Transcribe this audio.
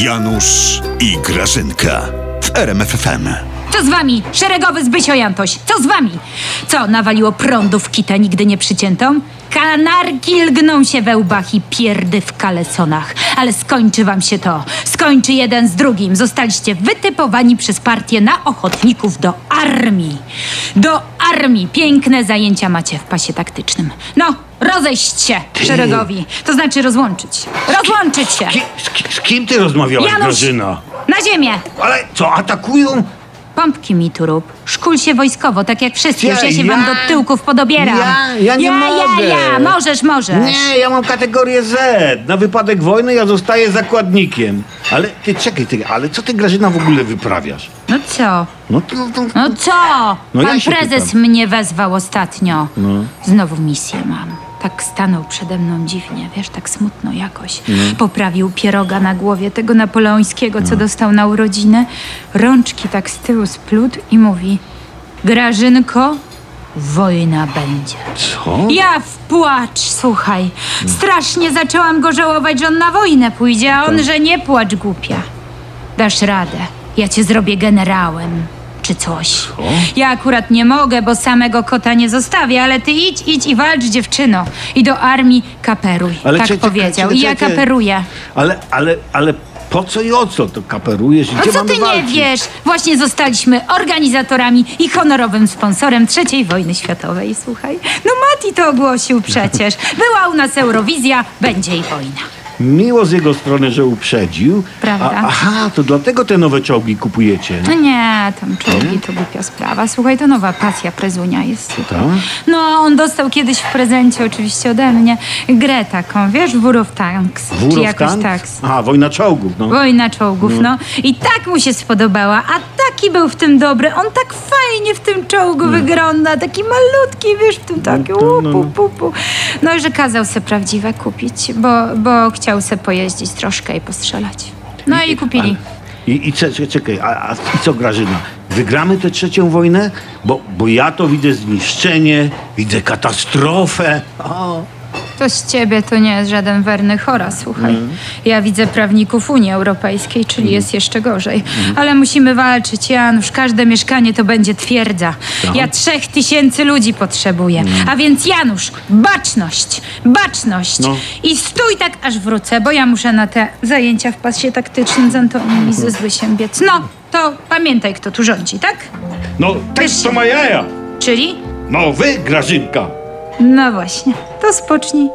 Janusz i Grażynka w RMFFM. Co z wami? Szeregowy Zbysio Jantoś. Co z wami? Co, nawaliło prądu w kitę nigdy nie przyciętą? Kanarki lgną się we łbach i pierdy w kalesonach. Ale skończy wam się to. Skończy jeden z drugim. Zostaliście wytypowani przez partię na ochotników do armii. Do armii. Piękne zajęcia macie w pasie taktycznym. No, rozejść się szeregowi. To znaczy rozłączyć. Rozłączyć się. Ki, z, ki, z kim ty rozmawiałaś, Janusz! Na ziemię. Ale co, atakują? Pompki mi tu rób. Szkól się wojskowo, tak jak wszyscy. Już ja się Ja- wam do tyłków podobieram. Ja- ja nie ja, mogę. Ja, ja, możesz, możesz. Nie, ja mam kategorię Z. Na wypadek wojny ja zostaję zakładnikiem. Ale ty, czekaj, ty, ale co ty, Grażyna, w ogóle wyprawiasz? No co? No to... to No co? No Pan ja się prezes pytam. mnie wezwał ostatnio. No. Znowu misję mam. Tak stanął przede mną dziwnie, wiesz, tak smutno jakoś. No. Poprawił pieroga na głowie tego napoleońskiego, co dostał na urodziny. Rączki tak z tyłu splótł i mówi Grażynko, wojna będzie. Co? Ja w płacz, słuchaj. Strasznie zaczęłam go żałować, że on na wojnę pójdzie, a on, że nie płacz, głupia. Dasz radę. Ja cię zrobię generałem. Czy coś. Ja akurat nie mogę, bo samego kota nie zostawię, ale ty idź, idź i walcz, dziewczyno. I do armii kaperuj. Ale tak czekaj, powiedział. czekaj, I ja czekaj. kaperuję. Ale, ale, ale po co i o co to kaperujesz? i Gdzie co mamy ty nie walczyć? wiesz? Właśnie zostaliśmy organizatorami i honorowym sponsorem III wojny światowej, słuchaj. No Mati to ogłosił przecież. Była u nas Eurowizja, będzie i wojna. Miło z jego strony, że uprzedził. Prawda. A, aha, to dlatego te nowe czołgi kupujecie. No nie, tam czołgi to głupia sprawa. Słuchaj, to nowa pasja prezunia jest. Tak? No, on dostał kiedyś w prezencie oczywiście ode mnie grę taką, wiesz, War of Tanks. War czy of jakoś Tanks? tak. Aha, wojna czołgów, no. Wojna czołgów, no. I tak mu się spodobała, a taki był w tym dobry. On tak fajnie w tym czołgu wygląda, taki malutki, wiesz, w tym No to, no, łupu, pupu. No i że kazał se prawdziwe kupić, bo, bo chciał se pojeździć troszkę i postrzelać. No i kupili. I, i cze- cze- czekaj, a, a i co Grażyna? Wygramy tę trzecią wojnę? Bo, bo ja to widzę zniszczenie, widzę katastrofę. O, To z ciebie to nie jest żaden werny chora, słuchaj. Ja widzę prawników Unii Europejskiej, czyli jest jeszcze gorzej. Ale musimy walczyć, Janusz. Każde mieszkanie to będzie twierdza. Ja trzech tysięcy ludzi potrzebuję. A więc Janusz, baczność, baczność. No. I stój tak, aż wrócę, bo ja muszę na te zajęcia w pasie taktycznym z Antoniem i ze Zbysiem biec. No, to pamiętaj, kto tu rządzi, tak? no też to ma jaja. Czyli? No wy, Grażynka. No właśnie, to spocznij.